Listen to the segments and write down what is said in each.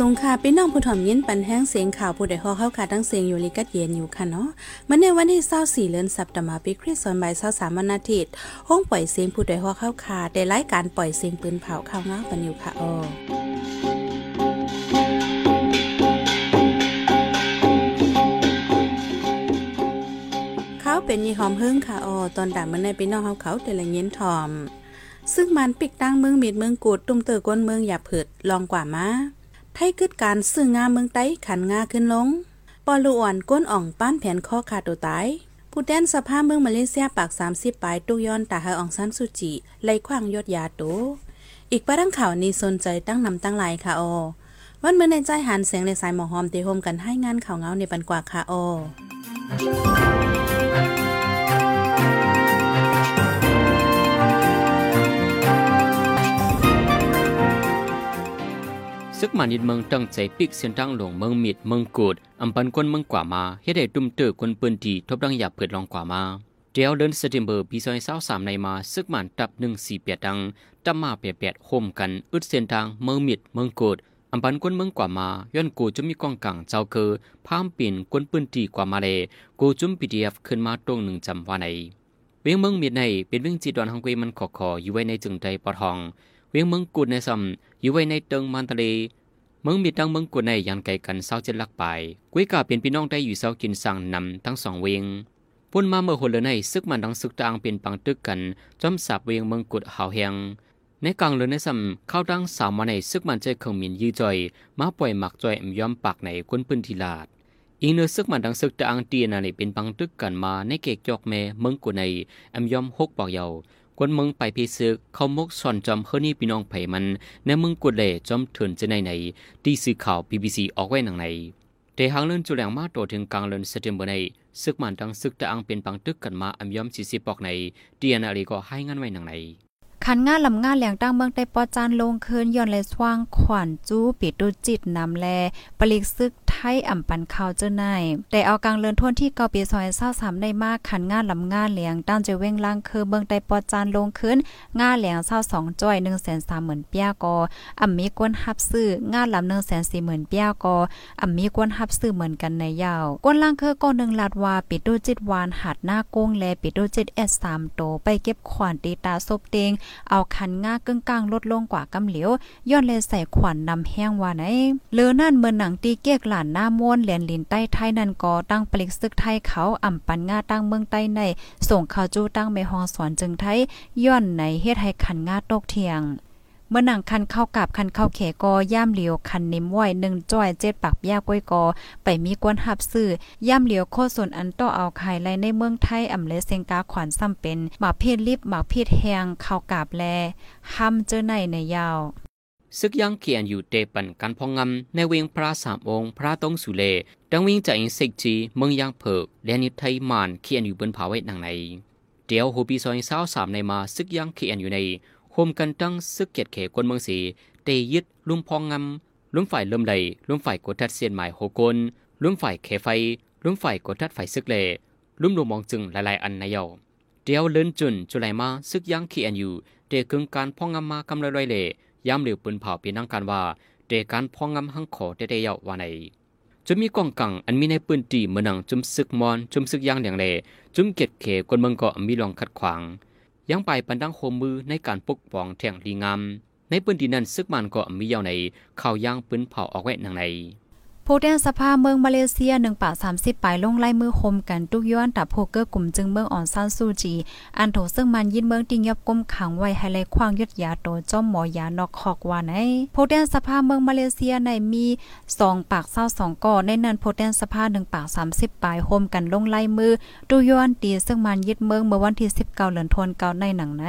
สงค่ะพี่น้องผู้ถ่อมยินปันแห้งเสียงข่าวผู้ใดฮอเข้าค่ะทั้งเสียงอยู่ลิกัดเย็นอยู่ค่ะเนาะมันในวันที่24เดือนสัปดาห์ปีคริสต์ศักราช23วันอาทิตย์ห้องปล่อยเสียงผู้ใดฮอเข้าค่ะได้รายการปล่อยเสียงปืนเผาข่าวง้าปันอยู่ค่ะอ๋อเขาเป็นยี่หอมเฮิงค่ะอ๋อตอนด่ามันในพี่น้องเฮาเขาแต่ละเย็นถ่อม ซึ่งมันปิกตั้งเมืองมีดเมืองกูด ตุ้มเตอก้นเมืองอย่าเผิดลองกว่ามา ไทยกึดการซื้องาเมืองไต้ขันงาขึ้นลง ปอลูอ่อนก้นอ่องป้านแผนข้อขาดตัวตาย ผู้แดนสภาพเมืองมาเลเซียปาก 30ปลายตุกย้อนตาเฮอองซันสุจิไล่ขว้างยอดยาโต อีกประดังข่าวนี้สนใจตั้งนำตั้งหลายค่ะออวันเมื่อในใจหันเสียงในสายหมอหอมเตโฮมกันให้งานข่าวเงาในปันกว่าค่ะออ มันยิดเมืองตั้งใจปิกเส้นทางหลวงเมืองมิดเมืองกูดอำปันกวนเมืองกว่ามาเฮ็ดให้ตุ้มเตอคนปืนดีทบดังหยาเปิดลองกว่ามาเดียวเดินเซติมเบอร์ปีซอยเศร้าสามในมาซึกมันตับหนึ่งสี่เปียดังจับมาเปียแปดโฮมกันอึดเส้นทางเมืองมิดเมืองกูดอำปันกวนเมืองกว่ามาย้อนกูจะมีกองกลางเจ้าคือพามปิ่นกวนปืนดีกว่ามาเลยกูจุ่มปีดีเอฟขึ้นมาตรงหนึ่งจำว่าในเวียงเมืองมิดในเป็นเวียงจีดอนฮังเกมันขอขออยู่ไว้ในจึงใจปอทอง เวียงเมืองกูดในซ้ำอยู่ไว้ในเติงมันทะเล เมืองมีดังเมืองกุนในยันไกลกันเศร้าเจ็ดลักไปกุ้ยกาเป็นพี่น้องได้อยู่เศร้ากินสั่งนำทั้งสองเวงปุ่นมาเมื่อคนเลยในซึกมันดังซึกตางเป็นปังตึกกันจอมสับเวียงเมืองกุดหาวแหงในกลางเลยในซ้ำเข้าดังสาวมาในซึกมันใจเขงมินยื้อจอยมาปล่อยหมักจอยยอมปากในคนปืนทีลาดอีเนื้อซึกมันดังซึกตางตีนในเป็นปังตึกกันมาในเกกจอกแม่เมืองกุนในอมยอมหกปอกเยา คนเมืองไปพีซึกเขามกสอนจอมเฮนี่พี่น้องไผมันในเมืองกุดเล่จอมเถินจะในไหนที่สื่อข่าวพพีซิออกไว้หนังในแต่หางเลื่อนจุแหลงมาโตถึงกลางเลือนเซตเทมเบอร์ในซึกมันดังซึกตะอังเป็นปังตึกกันมาอัมยอมสีสิปอกในเตียนาลีก็ให้งานไว้หนังใน ขันง่าลำง่าแหลงตั้งเมืองได้ปอจานลงคืนย้อนเลยสว่างขวัญจู้ปิดดูจิตนำแลปลิกซึกไทยอ่ำปันข่าวเจ้านายแต่เอากลางเลือนทวนที่เกาปีซอยเศร้าสามได้มากขันง่าลำง่าแหลงตั้งจะเว้งล่างคือเมืองได้ปอจานลงคืนง่าแหลงเศร้าสองจ้อยหนึ่งแสนสามหมื่นเปียกออ่ำมีกวนฮับซื้อง่าลำหนึ่งแสนสี่หมื่นเปียกออ่ำมีกวนฮับซื้อเหมือนกันในยาวกวนล่างคือก้นหนึ่งลาดว่าปิดดูจิตวานหัดหน้ากุ้งแลปิดดูจิตเอสสามโตไปเก็บขวานตีตาซบเตงเอาคันง่ากึ่งกลางลดลงกว่ากำเหลียวย้อนเลยใส่ขวัญนนำแห้งว่าไหนเลือนั่นเมือหนังตีเกียกหลานหน้าม้วนเหรียญลินใต้ไทยนั่นก็ตั้งปลิกซึกไทยเขาอ่ำปันง่าตั้งเมืองใต้ในส่งข่าวจู้ตั้งเมฮองสอนจึงไทยย้อนในเฮ็ดให้คันง่าตกเทียง เมื่อหนังคันเข้ากับคันเข้าเขกอย่ามเหลียวคันนิ่มไหวหนึ่งจ้อยเจ็ดปักยาก้อยกอ ไปมีกวนหับซื้อย่ามเหลียวโคส่วนอันต่อเอาไข่ไรในเมืองไทยอำเลเซงกาขวานซ้ำเป็นหมาเพศลิบหมาเพศแหงเข้ากับแลห้ำเจอในในยาวซึกยังเขียนอยู่เตปันกันพองงำในเวงพระสามองค์ พระตงสุเลดังวิ่งจากอินสิกจีเมืองยังเพิกและนิไทยมานเขียนอยู่บนผาเวทนังในเดียวหูปีซอยเศร้าสามในมาซึกยังเขียนอยู่ใน โฮมกันตั้งซึกเกียรติเขคนเมืองสีเตยึดลุมพองงำลุมฝ่ายเริ่มไหลลุมฝ่ายกดทัดเสียนหมายโฮกนลุมฝ่ายเขไฟลุมฝ่ายกดทัดฝ่ายซึกเลลุ่มลมมองจึงหลายๆอันนเยาเดียวเลินจุนจุไลมาซึกยังขียนอยู่เตกึงการพองงำมากำเลยเลยย้ำเหลียวปืนเผาป็นนังการว่าเดการพองงำหังขอได้ได้ยาวว่าในจะมีกองกังอันมีในปืนตีเมือนังจุมซึกมอนจุมซึกย่างอย่างเลจุมเก็ดเขคนเมืองก็มีลองขัดขวาง ยังไปปันดังโคมือในการปกป้องแทงดีงามในปืนดีนั้นซึกมันก็มียาวในข้าวย่างปืนเผาออกแว้นังใน ผู้แทนสภาเมืองมาเลเซีย1ป่า30ปลายลงไล่มือคมกันทุกย้อนตับโพเกอร์กลุ่มจึงเมืองอ่อนซานซูจี อันโถซึ่งมันยินเมืองติงยับก้มขังไว้ให้ไลควางยุดยาโตจ้อมหมอยานอกคอกว่าไหนผู้แทนสภาเมืองมาเลเซียในมี2ปาก22ก่อในนั้นผู้แทนสภา1ปาก30ปลายโฮมกันลงไล่มือทุกย้อนตีซึ่งมันยึดเมืองเมื่อวันที่19เดือนธันวาคมในหนังไหน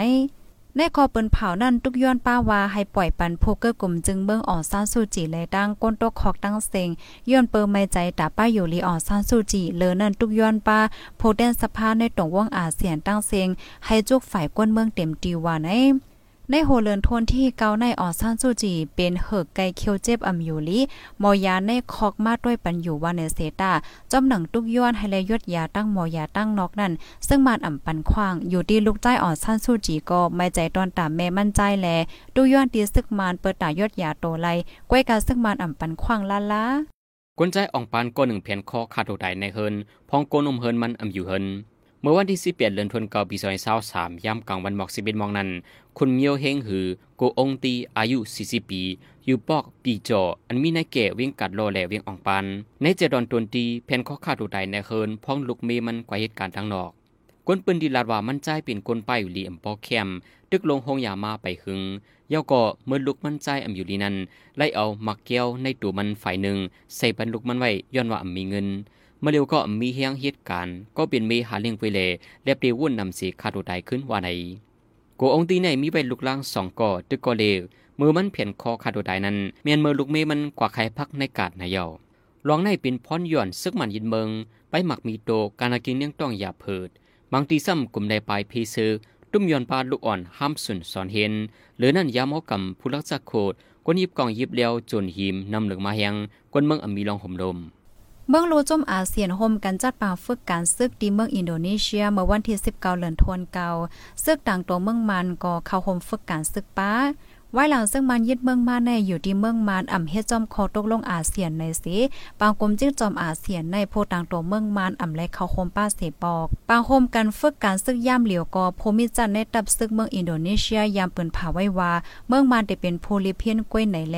ในคอเปิ้นเผานั่นทุกย้อนป้าว่าให้ปล่อยปันโพเกอร์กลุ่มจึงเบิ่งอ่อนซ่านสู้จีเลยตั้งก้นตกคอกตั้งเซงย้อนเปิไม่ใจตาป้าอยู่ลีอ่อนซ่านสู้จีเลอนั่นทุกย้อนป้าโพแดนสภาในตรงว่องอาเซียนตั้งเซงให้จุกฝ่ายก้นเมืองเต็มตีว่าใน ในโฮเลินทนที่เกาในออซานซูจี เป็นเหิกไกเคียวเจ็บอำอยู่ลิมอยาในคอกมาด้วยปันอยู่วาเนเซตาจอมหนังตุกย้อนให้แลยดยาตั้งมอยาตั้งนอกนั่น ซึ่งมาอ่ำปันควางอยู่ที่ลูกใจออซานซูจีก็ไม่ใจตอนตามแม่มั่นใจแลตุย้อนตีซึกมานเปิดตายดยาโตไลก้วยกาซึ่งมานอ่ำปันควางลาลากวนใจอ่องปานก็หนึ่งเพียนคอขาดโตไดในเฮินพองโกนมเฮินมันอ่ำอยู่เฮิน เมื่อวันที่11เดือนธันวาคมปี2023ยามกลางวันหมอก11มองนั้น คุณเมียวเฮงหือโกองตีอายุ 40 ปี อยู่ปอกปีจอ อันมีนายแก่วิ่งกัดโลแหลวิ่งอ่องปัน ในเจดอนตนตีแผ่นข้อขาดตัวใดในเคินพ้องลุกเมมันกว่าเหตุการณ์ทางนอกกวนปืนดีลาดว่ามันใจเป็นกลป้ายอยู่ลีอำปอแคมตึกลงห้องยามาไปหึงเย้าก็เมื่อลุกมันใจอำอยู่ลีนั้นไล่เอามักแก้วในตัวมันฝ่ายหนึ่งใส่บรรลุกมันไว้ย้อนว่าอำมีเงิน มื่อเร็วก็มีเฮียงเหตุการณ์ก็เป็นเมหาเลี้ยงไปเลยและเปรีวุ่นนำสีคาโดไดขึ้นว่าในโกองตีในมีใบลูกล่างสองก่อตึกก็เลวมือมันเพียนคอคาโดไดนั้น เมียนมือลูกเมมันกว่าใครพักในกาดนายเยาลองในเป็นพรย่อนซึกมันยินเมืองไปหมักมีโตการกินเลี้ยงต้องอย่าเพิดบางทีซ้ำกลุ่มใดปลายพีซื้อตุ้มยอนปลาลูกอ่อนห้ามสุนสอนเห็น หรือนั่นยามอกำผู้รักษาโคดกวนยิบกองยิบเลี้ยวจนหิมนำเหลืองมาแหงกวนเมืองอมีลองห่มลม เมืองโลจมอาเซียนโฮมกันจัดปาฝึกการซึกดีเมืองอินโดนีเซียเมื่อวันที่ 19เดือนธันวาคมซึกต่างตัวเมืองมันก็เข้าโฮมฝึกการซึกป้า ไว้หลังซึ่งมันยึดเมืองมาในอยู่ที่เมืองมานอ่ำเฮ็ดจอมคอตกลงอาเซียนในสิปางกลมจิ้งจอมอาเซียนในโพต่างตัวเมืองมานอ่ำและเข้าโคมป้าเสปอก ปางโฮมกันฝึกการซึกย่ามเหลียวกอภูมิจันในตับซึกเมืองอินโดนีเซียยามเปิ้นผาไว้ว่าเมืองมานได้เป็นโพลิเพียนกล้วยไหนแล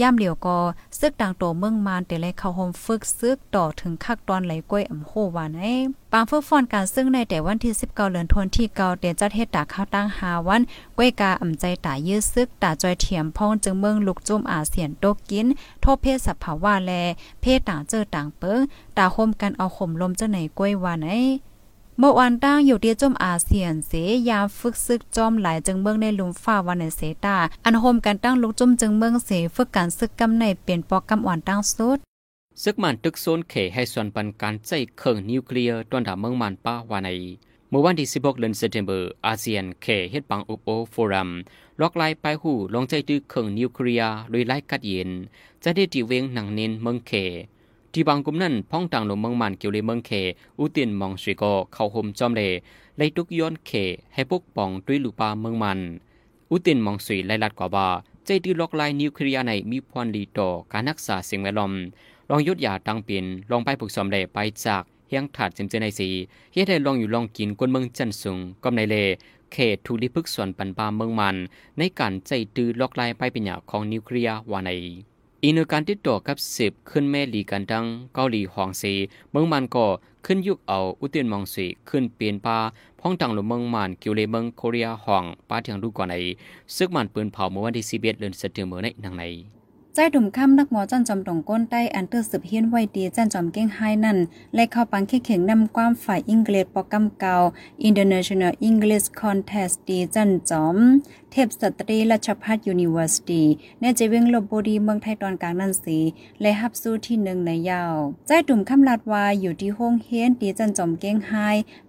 ย่ามเหลียวกอซึกต่างตัวเมืองมานแต่และเข้าโฮมฝึกซึกต่อถึงคักตอนไหลกล้วยอ่ำโฮวานไอ้ปางฝึกฟอนการซึ่งในแต่วันที่19เดือนธันวาคมที่เก่าเตจัดเฮ็ดตาข้าวตั้ง5วันกล้วยกาอ่ำใจตายื้อซึกตาจอยเทียมพองจึงเมืองลุกจุ่มอาเซียนโตกิน โทษเพศสภาวะแล เพศต่างเจอต่างเปิงตาคมกันเอาข่มลมเจ้าไหนกล้วยว่าไหนเมื่อวันตั้งอยู่ที่จมอาเซียนเสยามฝึกซึกจอมหลายจึงเมืองในลุมฟ้าวันในเสตาอันโฮมกันตั้งลุกจุ่มจึงเมืองเสฝึกการซึกกำในเปลี่ยนปอกกำอ่อนตั้งสุดซึกมันตึกโซนเขให้ส่วนปันการใจเครื่องนิวเคลียร์ตอนถามเมืองมันป้าวาในเมื่อวันที่ 16 เดือนสิงหาคมอาเซียนเขเฮ็ดปังอุปโอฟอรัม ลอกไล่ไปหูลงใจตื้อเครื่องนิวเคลียร์โดยไล่กัดเย็น จะได้ตีเวงหนังเน้นเมืองเขที่บางกลุ่มนั้นพ้องต่างลงเมืองมันเกี่ยวเลยเมืองเขอุตินมองสุยก็เข้าห่มจอมเลไล่ทุกย้อนเขให้พวกปองด้วยลูปาเมืองมัน อุตินมองสุยไล่ลัดกว่าว่าใจตื้อลอกไล่นิวเคลียร์ในมีพรดีต่อการรักษาสิ่งแวดล้อมลองยุดยาตั้งเปลี่ยนลองไปผูกสมเลไปจากเฮียงถาดเจมเจในสีเฮ็ดให้ลองอยู่ลองกินกวนเมืองจันสุงก็ในเล เขตทุลิพึกส่วนปันปาเมืองมัน ในการใจตือล็อกลายไปเป็นอย่างของนิวเคลียร์วาในอีนการติดต่อกับสิบขึ้นแม่ลีกันดังเกาหลีหองสีเมืองมันก็ขึ้นยุกเอาอุตินมองสีขึ้นเปลี่ยนปาพ้องตังหลเมืองมันเกี่ยวเลเมืองโคเรียหองป้าเทียงดูก่อนในซึกมันปืนเผาเมื่อวันที่สิบเอ็ดเดือนสิงหาคมในนังใน ใจดุ่มค่ำนักหมอจันจอมตรงก้นใต้อันเตอร์สืบเฮียนไว้ดีจันจอมเก้งไฮนั่นและเข้าปังเข่งนำความฝ่ายอังกฤษปอกำเก่า International English Contest ดีจันจอม เทพสตรีราชพัฒยูนิเวอร์ซิตี้ในจะเวงลบบุรีเมืองไทยตอนกลางนั่นสีและฮับสู้ที่หนึ่งในยาวใจดุ่มคำลาดวาอยู่ที่ห้องเฮียนดีจันจอมเก้งไฮ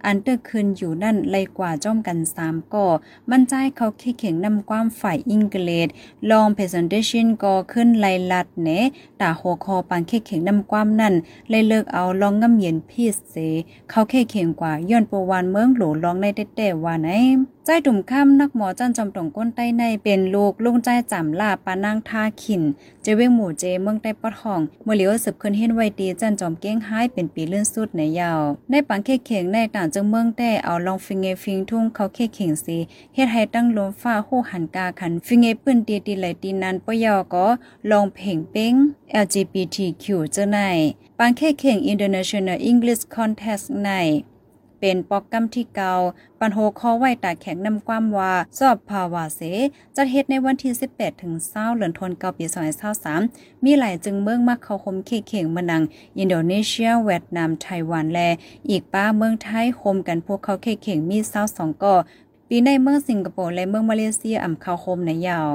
อันเตอร์คืนอยู่นั่นเลยกว่าจ้อมกันสามก่อมันใจเขาเข่งนำความฝ่ายอังกฤษลอง presentation ก็ขึ้นไลลัดเนตาหัวคอปังเข่เข่งนำความนั่นเลยเลิกเอาลองง่ำเย็นพีสเส เขาเข่เข่งกว่าย้อนปวานเมืองหลวลองในเต้ๆว่าไหน ใจดุ่มค่ำนักหมอจันจอมตรงก้นใต้ในเป็นลูกลุงใจจำลาปานางท่าขินเจเวงหมู่เจเมืองใต้ปอดห้องเมื่อเหลียวสืบขึ้นเห็นไว้ดีจันจอมเก้งหายเป็นปีเลื่อนสุดในยาวในปังเข่เข่งในต่างจังเมืองแต่เอาลองฟิงเงฟิงทุ่งเขาเข่เข่งสีเฮ็ดให้ตั้งลมฟ้าหูหันกาขันฟิงเงปืนตีตีไหลตีนันปยอก็ลองเพ่งเป้ง LGBTQ เจ้าในปังเข่เข่ง International English Contest ใน เป็นปอกกำที่เกาปันโฮคอไว้ตาแข็งนำความว่าสอบภาวะเสจะเฮ็ดในวันที่ 18 ถึง20เดือนธันวาคมปี2023มีหลายจึงเมืองมาเข้าคมเคเข่งมานัง อินโดนีเซียเวียดนามไต้หวันและ อีกป้าเมืองไทยคมกันพวกเขาเคเข่งมี22ก่อปีในเมืองสิงคโปร์และเมืองมาเลเซียอ่ำเข้าคมในยาว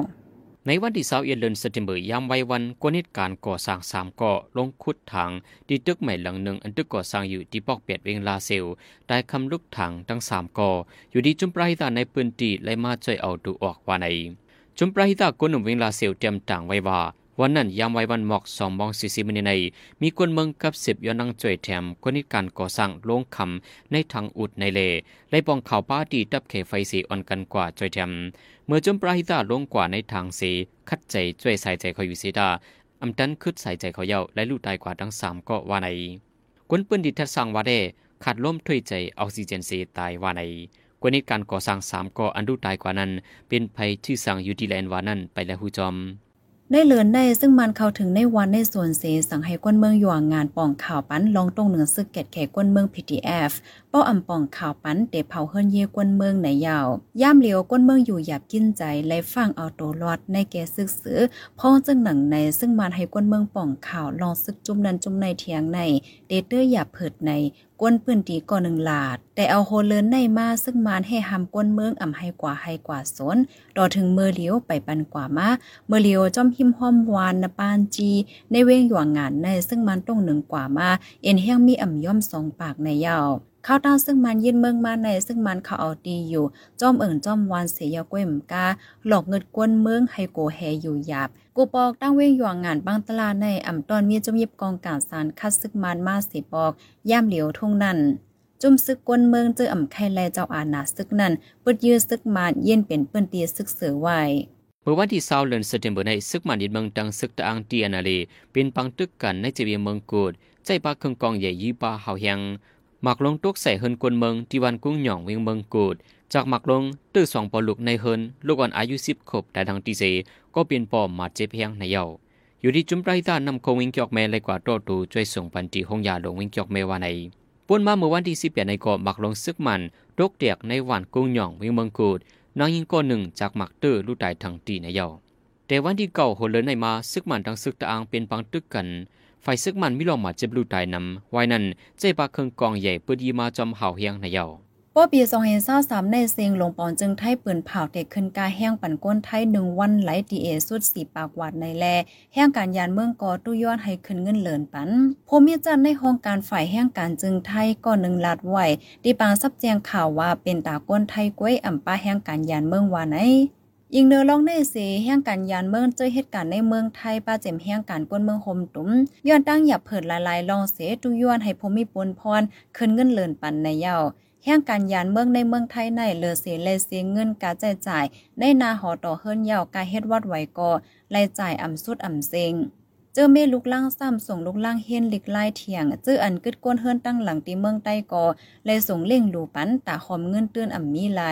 ในวันที่20เดือนสิงหาคมยามไว้วันกวนิตการก่อสร้างสามก่อลงขุดถังที่ตึกใหม่หลังหนึ่งอันตึกก่อสร้างอยู่ที่ปอกเปียดเวงลาเซลได้คำลุกถังทั้งสามก่ออยู่ที่จุมปราหิตาในพื้นที่และมาช่วยเอาดูออกว่าในจุมปราหิตากวนหนุ่มเวงลาเซลเตรียมต่างไว้ว่า วันนั้นยามไว้วันหมอกสองมองสี่สิบมินในมีคนเมืองกับสิบยอนังจ่วยแถมคนนิการก่อสร้างโรงคำในทางอุดในเลไล่ปองข่าวป้าดีตับเขไฟสีอ่อนกันกว่าจ่วยแถมเมื่อจมปราหิตาลงกว่าในทางสีคัดใจจ่วยใส่ใจเขาอยู่สีดาอำตันคืดใส่ใจเขาเย้าและลูกตายกว่าทั้งสามก็ว่าในคนปืนดิทัดสร้างว่าได้ขาดล้มถ้วยใจออกซิเจนสีตายว่าในกว่านี้การก่อสร้างสามก่ออันดูตายกว่านั้น เป็นภัยที่สั่งยูดีแลนด์ว่านั้นไปแล้วหูจอม ได้เลือนได้ซึ่งมันเข้าถึงในวันในส่วนเสสังให้ก้นเมืองอยู่งานป่องข่าวปันลองตรงเหนือซึกแกดแขกก้นเมือง PTF ป้ออำป่องข่าวปันเตเผาเฮิรนเยก้นเมืองไหนยาว ย่ามเหลียวก้นเมืองอยู่หยาบกินใจและฟังเอาตัวรอดในแกซึกสือพ้อจึงหนังในซึ่งมันให้ก้นเมืองป่องข่าวลองซึกจุ่มนันจุ่มในเทียงในเดเตอร์หยาบเผิดใน ก้นพื้นที่ก่อหนึ่งหลาด แต่เอาโฮเลินในมาซึ่งมานให้หำก้นเมืองอ่ำให้กว่าให้กว่าสนรอถึงเมื่อเลียวไปปันกว่ามาเมื่อเลียวจอมหิมห้อมวานนปานจี ในเวงหยวงงานในซึ่งมันต้องหนึ่งกว่ามา เอ็นแห้งมีอ่ำย่อมสองปากในยาว ข้าวต้าซึ่งมันยินเมืองมาในซึ่งมันเขาเอาดีอยู่จอมเอิ่นจอมวานเสียก้วยมกาหลอกเงินกวนเมืองให้โกแฮอยู่หยาบกูปอกตั้งเว้งหยวงงานบางตลาดในอ่ำตอนมีจมยิบกองการสารคัดซึกมันมาสีปอกย่ามเหลียวทุ่งนั่นจุ่มซึกกวนเมืองเจออ่ำไข่แลเจ้าอาณาซึกนั่นปึดยื้อซึกมาเย็นเป็นเปิ้นตีซึกเสือไว้เมื่อวันที่20เดือนสิงหาคมในซึกมันดินเมืองตังซึกตะอังตีอนาเลเป็นปังตึกกันในจีเวียเมืองกูดใจปาเครื่องกองใหญ่ยีปาเฮาเฮียง หมักลงตุกใส่เฮินกวนเมืองที่วันกุ้งหย่องเวียงเมืองกูด จากหมักลงตื้อสองปอลูกในเฮินลูกอ่อนอายุสิบขบแต่ทางตีเซก็เปลี่ยนปอมมาเจ็บเพียงในเยาอยู่ที่จุมไรตานนำโคงวิงจอกแม่เลยกว่าโตตูช่วยส่งปันตีห้องยาลงวิงจอกแม่ว่าในป่นมาเมื่อวันที่สิบแปดในเกาะหมักลงซึกมันตกเตียกในวันกุ้งหย่องเวียงเมืองกูดนางยิงก้อนหนึ่งจากหมักตื้อลูกตายทางตีในเยาแต่วันที่เก่าโหเลยในมาซึกมันทางซึกตะอังเป็นปังตึกกัน ไฟซึกมันมิลองมาเจ็บลูตายนำไว้นั้นใจปากเครื่องกองใหญ่ปืดีมาจอมเห่าเฮียงในเยาป้อปีสองเห็นเศร้าสามในเซียงลงปอนจึงไทยปืนเผาเด็กขึ้นกาแห้งปั่นก้นไทยหนึ่งวันไหลดีเอสุดสีปากวาดในแลแห้งการยานเมืองกอตู้ยอดให้ขึ้นเงินเหลินปันพมีจันในห้องการฝ่ายแห้งการจึงไทยก็หนึ่งลาดไหวดีปางซับแจงข่าวว่าเป็นตาก้นไทยกล้วยอ่ำป้าแห้งการยานเมืองวานไหน ยิงเนื้อลองในเสแห่งการยานเมืองเจอเหตุการณ์ในเมืองไทยป้าเจ็มแห่งการก้นเมืองโฮมตุ้มย้อนตั้งหยับเผิดลายๆลองเสตุย้อนให้พมีปนพรขึ้นเงินเลินปันในเย้าแห่งการยานเมืองในเมืองไทยในเลอเสียเลเสียเงินกาจ่ายจ่ายในนาหอต่อเฮิรนเยาวกาเฮ็ดวัดไหวกอรายจ่ายอ่ำสุดอ่ำเซงเจอเมลูกล่างซ้ำส่งลูกล่างเฮนลิกไล่เถียงเจออันกึดก้นเฮิรนตั้งหลังตีเมืองใต้กอเลยส่งเล่งลูปันตาหอมเงินเตือนอ่ำมีไล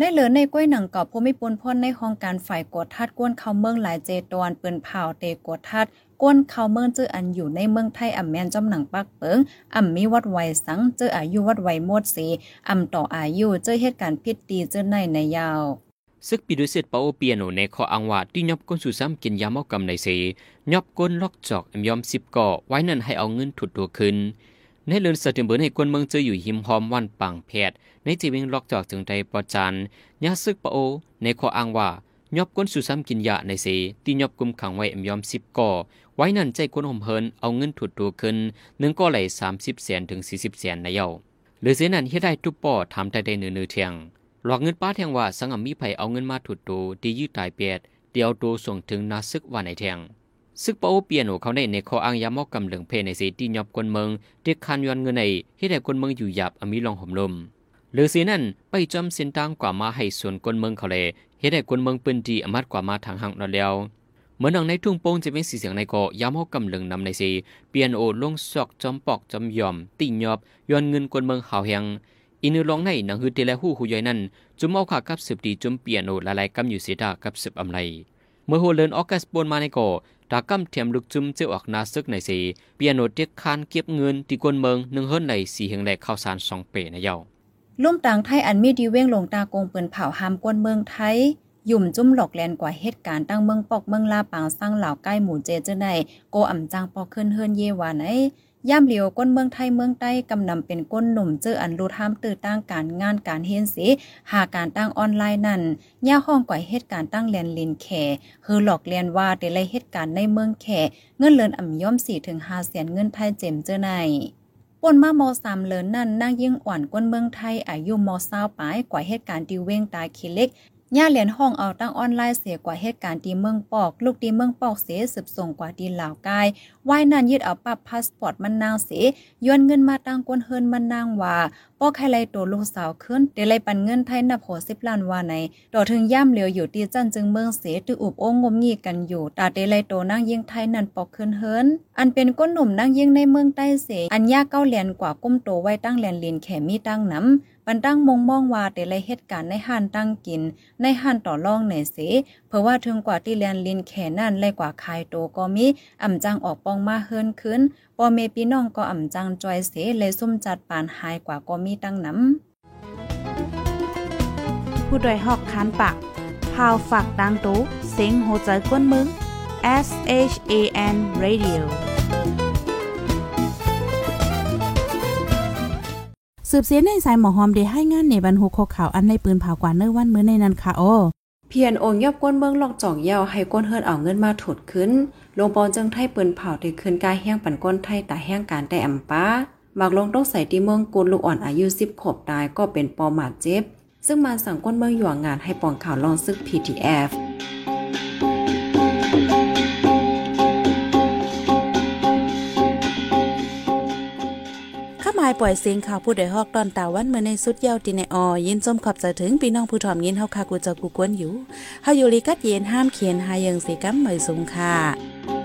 ในเหลือในก้วยหนังกอบพมิปนพ่นในห้องการฝ่ายกดทัดก้นเขาเมืองหลายเจตอนเปินเผาเตกดทัดก้นเขาเมืองเจออันอยู่ในเมืองไทยอ่ำแมนจอมหนังปักเปิงอ่ำมีวัดไวสังเจออายุวัดไวหมดสีอ่ำต่ออายุเจอเหตุการณ์พิษตีเจอในในยาวซึกปีดุเซตปาโอเปียโนในขออังว่าที่ยอบก้นสู่ซ้ำกินยาเมากำในเสยอบก้นล็อกจอกยอมสิบก่อไว้นั่นให้เอาเงินถุดตัวขึ้น ในเลือนสติมเบิร์ให้คนเมืองเจออยู่หิมหอมวันปังแพทย์ในจีวิงล็อกจอกจึงใดปอจานยาซึกปะโอ ในขออ้างว่ายอบก้นสุซ้ำกินยาในเสตียอบกุมขังไว้เอ็มยอมสิบก่อไว้นั่นใจคนห่มเฮินเอาเงินถุดตัวขึ้นหนึ่งก็ไหลสามสิบแสนถึงสี่สิบแสนในเยาหรือเสียนั้นเฮ็ดได้ทุกป่อทำได้ได้เนื้อเนื้อเทียงหลอกเงินป้าแทงว่าสังมีไผเอาเงินมาถุดตัวดียืดตายเปียดเดียวตัวส่งถึงนาซึกว่าในแทง ซึกปาโอเปียโนเขาในในข้ออ้างยามอกกำเหลืองเพในสีที่ยอบคนเมืองเด็กคันยอนเงินในให้ได้คนเมืองอยู่หยาบอมีลองห่มลมหรือสีนั่นไปจำเส้นทางกว่ามาให้ส่วนคนเมืองเขาเลยให้ได้คนเมืองปืนดีอมัดกว่ามาทางห่างนอนแล้วเหมือนดังในทุ่งโป่งจะเป็นสีเสียงในกอยามอกกำเหลืองนำในสีเปียนโอลงซอกจอมปอกจอมยอมติ่ยอบย้อนเงินคนเมืองหาวแหงอินือลองในหนังฮือเตและหู้หูย่อยนั่นจุมเอาขากับสืบดีจุมเปียนโอละลายกำอยู่เสียดากับสืบอำไลเมื่อโฮเลินออกัสปนมาในกอ ตากำเทียมลึกจุมเจ้าออกนาซึกในสีเปียโนเด็กคานเก็บเงินที่กวนเมืองหนึ่งเฮิรนในสีเฮงแหลกข้าวสารสองเปในเยาลุ่มต่างไทยอันมีดีเว้งลงตากงเปินเผาหามกวนเมืองไทยยุ่มจุ่มหลอกแลนกว่าเหตุการณ์ตั้งเมืองปอกเมืองลาปางสร้างเหล่าใกล้หมู่เจเจในโกอ่ำจางปอกขึ้นเฮิรนเยวาไหน ย่ามเหลียวก้นเมืองไทยเมืองใต้กำนำเป็นก้นหนุ่มเจออันรูทามตื่อตั้งการงานการเฮ็นสิหาการตั้งออนไลน์นั่นย่าห้องก่อยเหตุการณ์ตั้งเรียนลินแขคือหลอกเรียนว่าได้เลยเหตุการณ์ในเมืองแขเงินเลินอ่ำย่อม4ถึง5แสนเงินไทยเจมเจอในป่นมามสามเลินนั่นนางยิ่งอ่อนก้นเมืองไทยอายุมเศร้าปลายกว่าเหตุการณ์ที่เว้งตายคิเล็ก ย่าเหรียญห้องเอาตั้งออนไลน์เสียกว่าเหตุการณ์ที่เมืองปอก ลูกที่เมืองปอกเสียสืบส่งกว่าดีลาวกายว่ายนั่นยึดเอาปับพาสปอร์ตมันนางเสียย้อนเงินมาตั้งกวนเฮินมันนางว่าปอกให้ไลตัวลูกสาวขึ้นเดลัยปันเงินไทยนับโหสิบล้านว่าในต่อถึงย่ำเหลียวอยู่ที่จันจึงเมืองเสียตืออุบโองงมงีกันอยู่ตาเดลัยตัวนางยิงไทยนั่นปอกขึ้นเฮินอันเป็นก้นหนุ่มนางยิงในเมืองใต้เสียอันยาเก้าเหรียญกว่าก้มโตไว้ตั้งแลนลินแขมีตั้งน้ำ ปันตั้งมงมองว่าแต่ละเหตุการณ์ในห้านตั้งกิน ในห้านต่อรองในเสเพราะว่าถึงกว่าที่เรียนลินแขนั่นเลยกว่าคายโตก็มีอ่ำจังออกปองมาเฮิรนขึ้นปอเมพี่น้องก็อ่ำจังจอยเสเลยซุ่มจัดปานหายกว่าก็มีตั้งน้ำผู้ดยหอกคันปากพาวฝากดังตู้เซ็งโหใจกวนมึง S H A N Radio สืบเสียในสายหมอหอมได้ให้งานในบรรหุกข่าวอันในปืนเผากว่าเนื้อวันมื้อในนั้นค่ะโอเพียนโองยอบก้นเมืองลอกจ่องเยาวให้ก้นเฮิรนเอาเงินมาถดขึ้นลงปอนจังไทยปืนเผาได้ขึ้นกายแห้งปันก้นไทยตาแห้งการแต่อำป้าหมากลงต้องใส่ที่เมืองกุนลูกอ่อนอายุ10ขบตายก็เป็นปอหมาดเจ็บ ซึ่งมาสั่งก้นเมืองหยวงงานให้ปองข่าวลองซึก PTF ปล่อยเสียงข่าวผู้ใดฮอกตอนตาวันเมื่อในสุดเย้าตีในออยินจมขอบใจถึงพี่น้องผู้ถ่อมยินเฮาคากูจะกูกวนอยู่เฮาอยู่ลีกัดเย็นห้ามเขียนหายังสีกัมเหมยสูงค่ะ